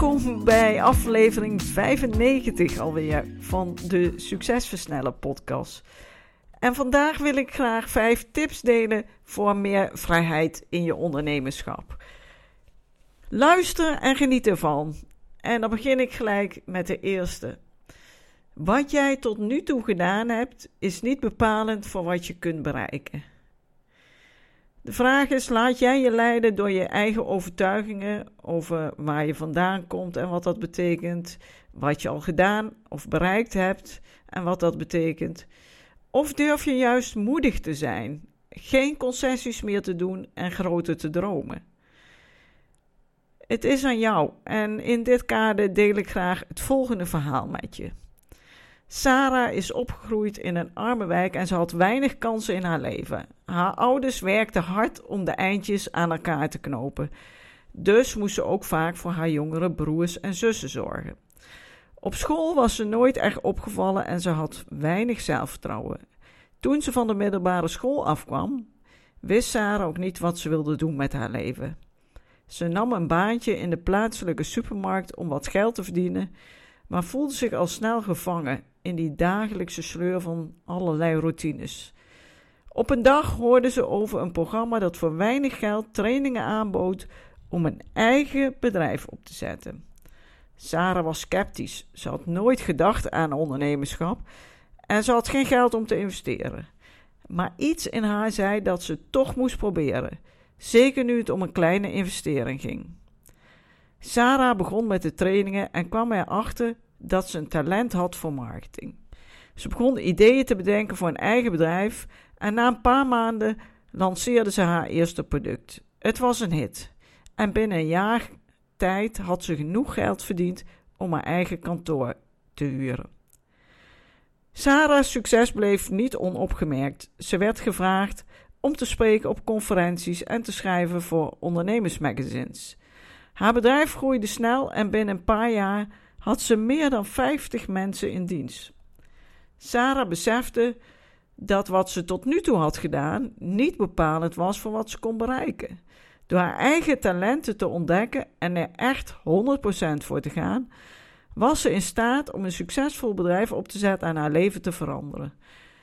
Welkom bij aflevering 95 alweer van de Succesversneller podcast. En vandaag wil ik graag vijf tips delen voor meer vrijheid in je ondernemerschap. Luister en geniet ervan. En dan begin ik gelijk met de eerste. Wat jij tot nu toe gedaan hebt, is niet bepalend voor wat je kunt bereiken. De vraag is: laat jij je leiden door je eigen overtuigingen over waar je vandaan komt en wat dat betekent, wat je al gedaan of bereikt hebt en wat dat betekent? Of durf je juist moedig te zijn, geen concessies meer te doen en groter te dromen? Het is aan jou en in dit kader deel ik graag het volgende verhaal met je. Sarah is opgegroeid in een arme wijk en ze had weinig kansen in haar leven. Haar ouders werkten hard om de eindjes aan elkaar te knopen. Dus moest ze ook vaak voor haar jongere broers en zussen zorgen. Op school was ze nooit erg opgevallen en ze had weinig zelfvertrouwen. Toen ze van de middelbare school afkwam, wist Sarah ook niet wat ze wilde doen met haar leven. Ze nam een baantje in de plaatselijke supermarkt om wat geld te verdienen, maar voelde zich al snel gevangen in die dagelijkse sleur van allerlei routines. Op een dag hoorde ze over een programma dat voor weinig geld trainingen aanbood om een eigen bedrijf op te zetten. Sarah was sceptisch. Ze had nooit gedacht aan ondernemerschap en ze had geen geld om te investeren. Maar iets in haar zei dat ze toch moest proberen, zeker nu het om een kleine investering ging. Sarah begon met de trainingen en kwam erachter dat ze een talent had voor marketing. Ze begon ideeën te bedenken voor een eigen bedrijf en na een paar maanden lanceerde ze haar eerste product. Het was een hit en binnen een jaar tijd had ze genoeg geld verdiend om haar eigen kantoor te huren. Sarah's succes bleef niet onopgemerkt. Ze werd gevraagd om te spreken op conferenties en te schrijven voor ondernemersmagazines. Haar bedrijf groeide snel en binnen een paar jaar had ze meer dan 50 mensen in dienst. Sarah besefte dat wat ze tot nu toe had gedaan niet bepalend was voor wat ze kon bereiken. Door haar eigen talenten te ontdekken en er echt 100% voor te gaan, was ze in staat om een succesvol bedrijf op te zetten en haar leven te veranderen.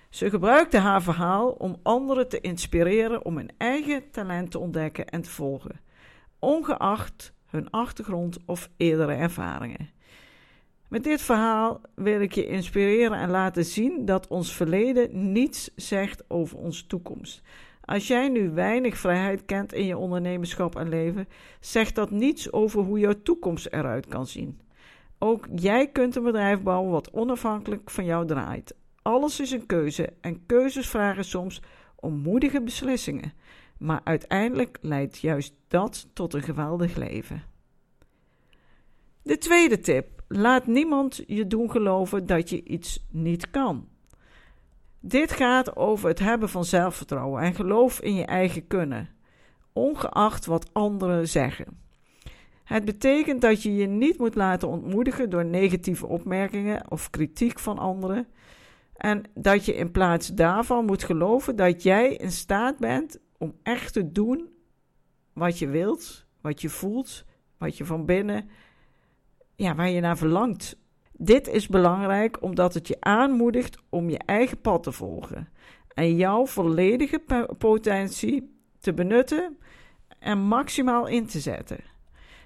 Ze gebruikte haar verhaal om anderen te inspireren om hun eigen talent te ontdekken en te volgen, ongeacht hun achtergrond of eerdere ervaringen. Met dit verhaal wil ik je inspireren en laten zien dat ons verleden niets zegt over onze toekomst. Als jij nu weinig vrijheid kent in je ondernemerschap en leven, zegt dat niets over hoe jouw toekomst eruit kan zien. Ook jij kunt een bedrijf bouwen wat onafhankelijk van jou draait. Alles is een keuze en keuzes vragen soms om moedige beslissingen. Maar uiteindelijk leidt juist dat tot een geweldig leven. De tweede tip laat niemand je doen geloven dat je iets niet kan. Dit gaat over het hebben van zelfvertrouwen en geloof in je eigen kunnen, ongeacht wat anderen zeggen. Het betekent dat je je niet moet laten ontmoedigen door negatieve opmerkingen of kritiek van anderen. En dat je in plaats daarvan moet geloven dat jij in staat bent om echt te doen wat je wilt, wat je voelt, wat je van binnen ja, waar je naar verlangt. Dit is belangrijk omdat het je aanmoedigt om je eigen pad te volgen en jouw volledige potentie te benutten en maximaal in te zetten.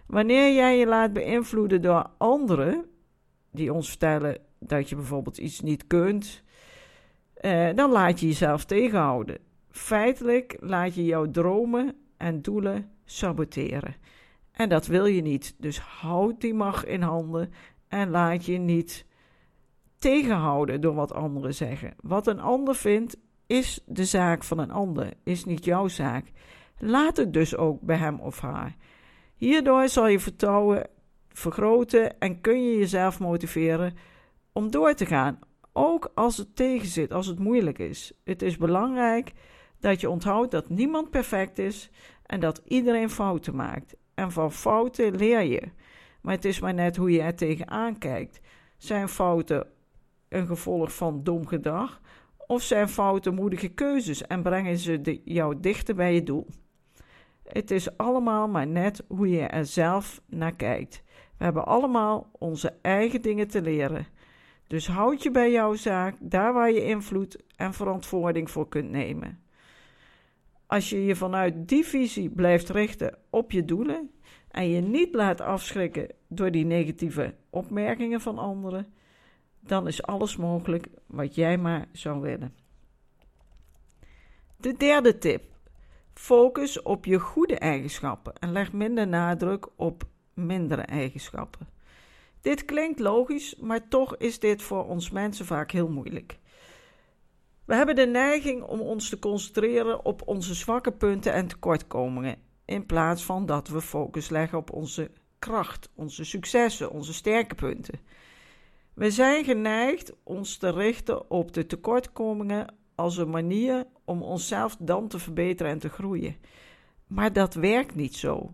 Wanneer jij je laat beïnvloeden door anderen die ons vertellen dat je bijvoorbeeld iets niet kunt, eh, dan laat je jezelf tegenhouden. Feitelijk laat je jouw dromen en doelen saboteren. En dat wil je niet. Dus houd die macht in handen en laat je niet tegenhouden door wat anderen zeggen. Wat een ander vindt, is de zaak van een ander, is niet jouw zaak. Laat het dus ook bij hem of haar. Hierdoor zal je vertrouwen vergroten en kun je jezelf motiveren om door te gaan, ook als het tegenzit, als het moeilijk is. Het is belangrijk dat je onthoudt dat niemand perfect is en dat iedereen fouten maakt. En van fouten leer je. Maar het is maar net hoe je er tegenaan kijkt. Zijn fouten een gevolg van dom gedrag? Of zijn fouten moedige keuzes en brengen ze jou dichter bij je doel? Het is allemaal maar net hoe je er zelf naar kijkt. We hebben allemaal onze eigen dingen te leren. Dus houd je bij jouw zaak, daar waar je invloed en verantwoording voor kunt nemen. Als je je vanuit die visie blijft richten op je doelen en je niet laat afschrikken door die negatieve opmerkingen van anderen, dan is alles mogelijk wat jij maar zou willen. De derde tip. Focus op je goede eigenschappen en leg minder nadruk op mindere eigenschappen. Dit klinkt logisch, maar toch is dit voor ons mensen vaak heel moeilijk. We hebben de neiging om ons te concentreren op onze zwakke punten en tekortkomingen, in plaats van dat we focus leggen op onze kracht, onze successen, onze sterke punten. We zijn geneigd ons te richten op de tekortkomingen als een manier om onszelf dan te verbeteren en te groeien. Maar dat werkt niet zo.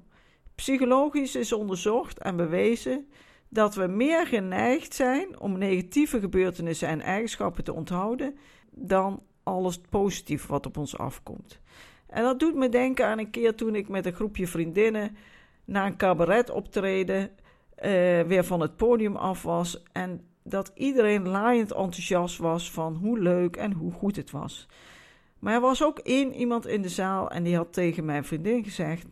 Psychologisch is onderzocht en bewezen dat we meer geneigd zijn om negatieve gebeurtenissen en eigenschappen te onthouden dan alles positief wat op ons afkomt. En dat doet me denken aan een keer toen ik met een groepje vriendinnen na een cabaret optreden uh, weer van het podium af was en dat iedereen laaiend enthousiast was van hoe leuk en hoe goed het was. Maar er was ook één iemand in de zaal en die had tegen mijn vriendin gezegd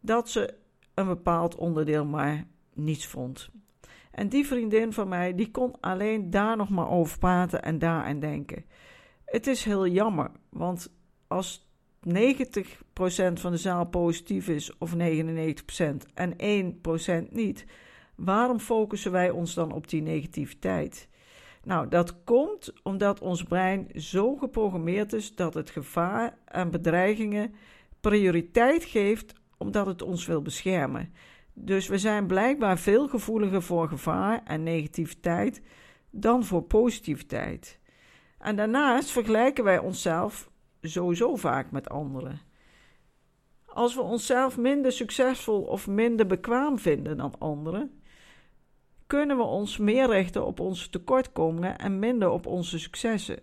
dat ze een bepaald onderdeel maar niets vond. En die vriendin van mij, die kon alleen daar nog maar over praten en daar aan denken. Het is heel jammer, want als 90% van de zaal positief is, of 99% en 1% niet, waarom focussen wij ons dan op die negativiteit? Nou, dat komt omdat ons brein zo geprogrammeerd is dat het gevaar en bedreigingen prioriteit geeft omdat het ons wil beschermen. Dus we zijn blijkbaar veel gevoeliger voor gevaar en negativiteit dan voor positiviteit. En daarnaast vergelijken wij onszelf sowieso vaak met anderen. Als we onszelf minder succesvol of minder bekwaam vinden dan anderen, kunnen we ons meer richten op onze tekortkomingen en minder op onze successen.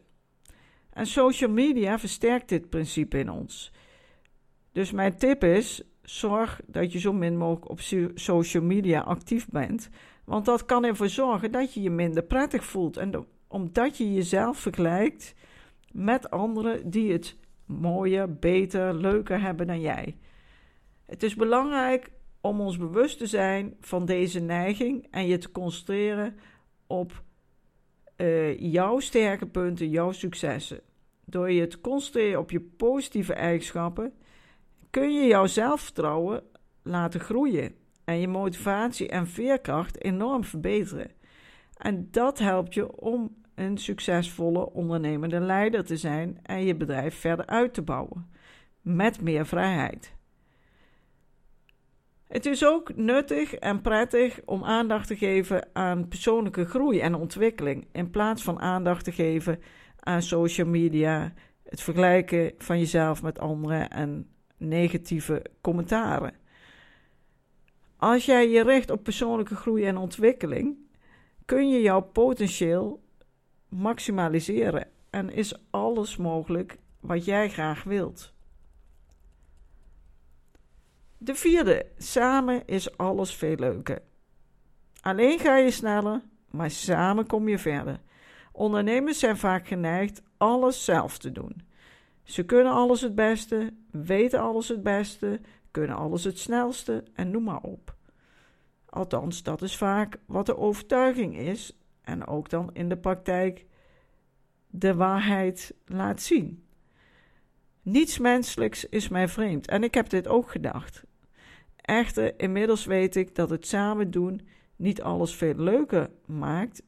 En social media versterkt dit principe in ons. Dus mijn tip is: zorg dat je zo min mogelijk op social media actief bent. Want dat kan ervoor zorgen dat je je minder prettig voelt. En omdat je jezelf vergelijkt met anderen die het mooier, beter, leuker hebben dan jij. Het is belangrijk om ons bewust te zijn van deze neiging en je te concentreren op uh, jouw sterke punten, jouw successen. Door je te concentreren op je positieve eigenschappen kun je jouw zelfvertrouwen laten groeien en je motivatie en veerkracht enorm verbeteren. En dat helpt je om een succesvolle ondernemende leider te zijn en je bedrijf verder uit te bouwen met meer vrijheid. Het is ook nuttig en prettig om aandacht te geven aan persoonlijke groei en ontwikkeling in plaats van aandacht te geven aan social media, het vergelijken van jezelf met anderen en negatieve commentaren. Als jij je richt op persoonlijke groei en ontwikkeling, kun je jouw potentieel maximaliseren en is alles mogelijk wat jij graag wilt. De vierde, samen is alles veel leuker. Alleen ga je sneller, maar samen kom je verder. Ondernemers zijn vaak geneigd alles zelf te doen. Ze kunnen alles het beste, weten alles het beste, kunnen alles het snelste en noem maar op. Althans, dat is vaak wat de overtuiging is en ook dan in de praktijk de waarheid laat zien. Niets menselijks is mij vreemd en ik heb dit ook gedacht. Echter, inmiddels weet ik dat het samen doen niet alles veel leuker maakt,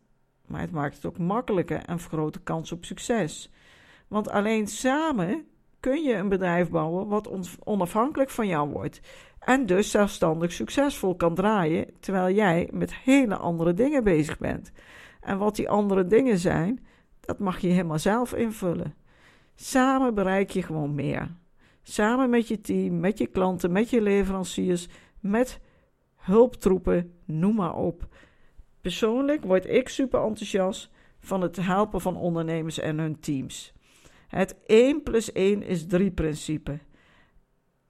maar het maakt het ook makkelijker en vergroot de kans op succes. Want alleen samen kun je een bedrijf bouwen wat onafhankelijk van jou wordt en dus zelfstandig succesvol kan draaien, terwijl jij met hele andere dingen bezig bent. En wat die andere dingen zijn, dat mag je helemaal zelf invullen. Samen bereik je gewoon meer. Samen met je team, met je klanten, met je leveranciers, met hulptroepen, noem maar op. Persoonlijk word ik super enthousiast van het helpen van ondernemers en hun teams. Het 1 plus 1 is 3 principe.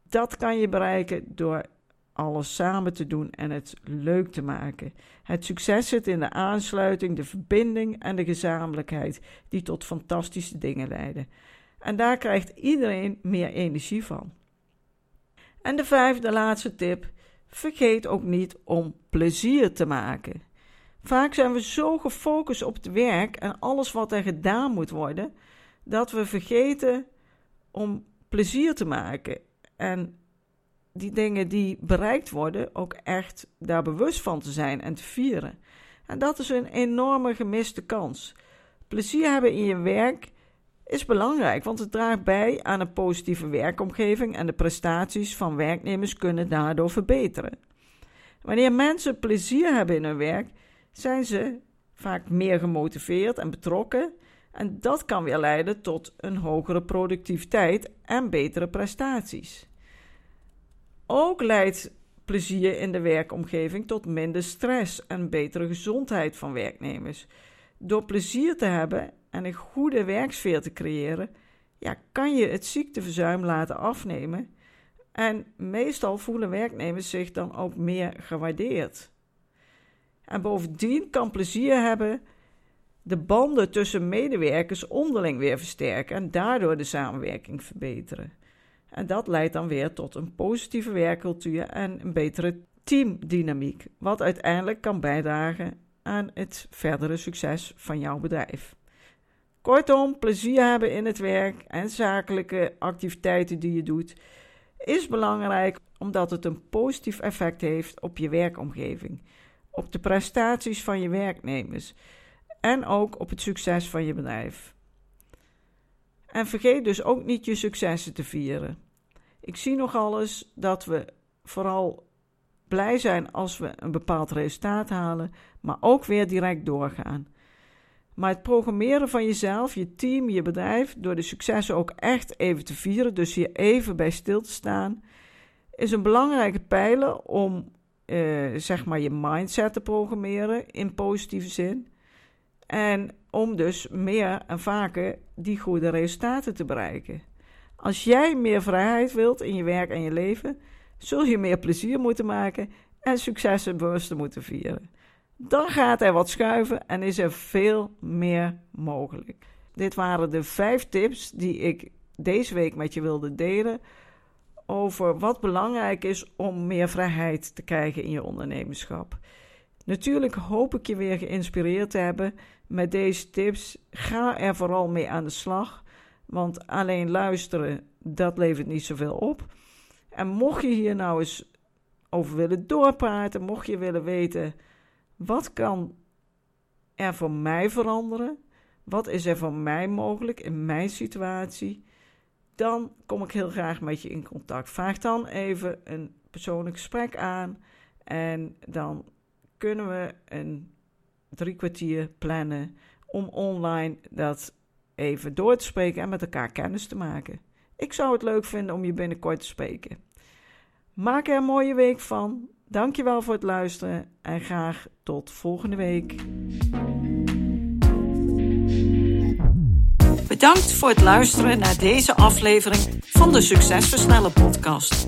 Dat kan je bereiken door alles samen te doen en het leuk te maken. Het succes zit in de aansluiting, de verbinding en de gezamenlijkheid, die tot fantastische dingen leiden. En daar krijgt iedereen meer energie van. En de vijfde laatste tip: vergeet ook niet om plezier te maken. Vaak zijn we zo gefocust op het werk en alles wat er gedaan moet worden, dat we vergeten om plezier te maken. En die dingen die bereikt worden, ook echt daar bewust van te zijn en te vieren. En dat is een enorme gemiste kans. Plezier hebben in je werk is belangrijk, want het draagt bij aan een positieve werkomgeving en de prestaties van werknemers kunnen daardoor verbeteren. Wanneer mensen plezier hebben in hun werk, zijn ze vaak meer gemotiveerd en betrokken. En dat kan weer leiden tot een hogere productiviteit en betere prestaties. Ook leidt plezier in de werkomgeving tot minder stress en betere gezondheid van werknemers. Door plezier te hebben en een goede werksfeer te creëren, ja, kan je het ziekteverzuim laten afnemen. En meestal voelen werknemers zich dan ook meer gewaardeerd. En bovendien kan plezier hebben de banden tussen medewerkers onderling weer versterken en daardoor de samenwerking verbeteren. En dat leidt dan weer tot een positieve werkcultuur en een betere teamdynamiek, wat uiteindelijk kan bijdragen aan het verdere succes van jouw bedrijf. Kortom, plezier hebben in het werk en zakelijke activiteiten die je doet is belangrijk omdat het een positief effect heeft op je werkomgeving, op de prestaties van je werknemers en ook op het succes van je bedrijf. En vergeet dus ook niet je successen te vieren. Ik zie nogal eens dat we vooral blij zijn als we een bepaald resultaat halen, maar ook weer direct doorgaan. Maar het programmeren van jezelf, je team, je bedrijf, door de successen ook echt even te vieren, dus hier even bij stil te staan, is een belangrijke pijler om eh, zeg maar je mindset te programmeren in positieve zin. En om dus meer en vaker die goede resultaten te bereiken. Als jij meer vrijheid wilt in je werk en je leven, zul je meer plezier moeten maken en successen bewuster moeten vieren. Dan gaat er wat schuiven en is er veel meer mogelijk. Dit waren de vijf tips die ik deze week met je wilde delen over wat belangrijk is om meer vrijheid te krijgen in je ondernemerschap. Natuurlijk hoop ik je weer geïnspireerd te hebben met deze tips. Ga er vooral mee aan de slag, want alleen luisteren, dat levert niet zoveel op. En mocht je hier nou eens over willen doorpraten, mocht je willen weten wat kan er voor mij veranderen, wat is er voor mij mogelijk in mijn situatie, dan kom ik heel graag met je in contact. Vraag dan even een persoonlijk gesprek aan en dan kunnen we een drie kwartier plannen om online dat even door te spreken en met elkaar kennis te maken. Ik zou het leuk vinden om je binnenkort te spreken. Maak er een mooie week van. Dankjewel voor het luisteren en graag tot volgende week. Bedankt voor het luisteren naar deze aflevering van de Succesversnellen podcast.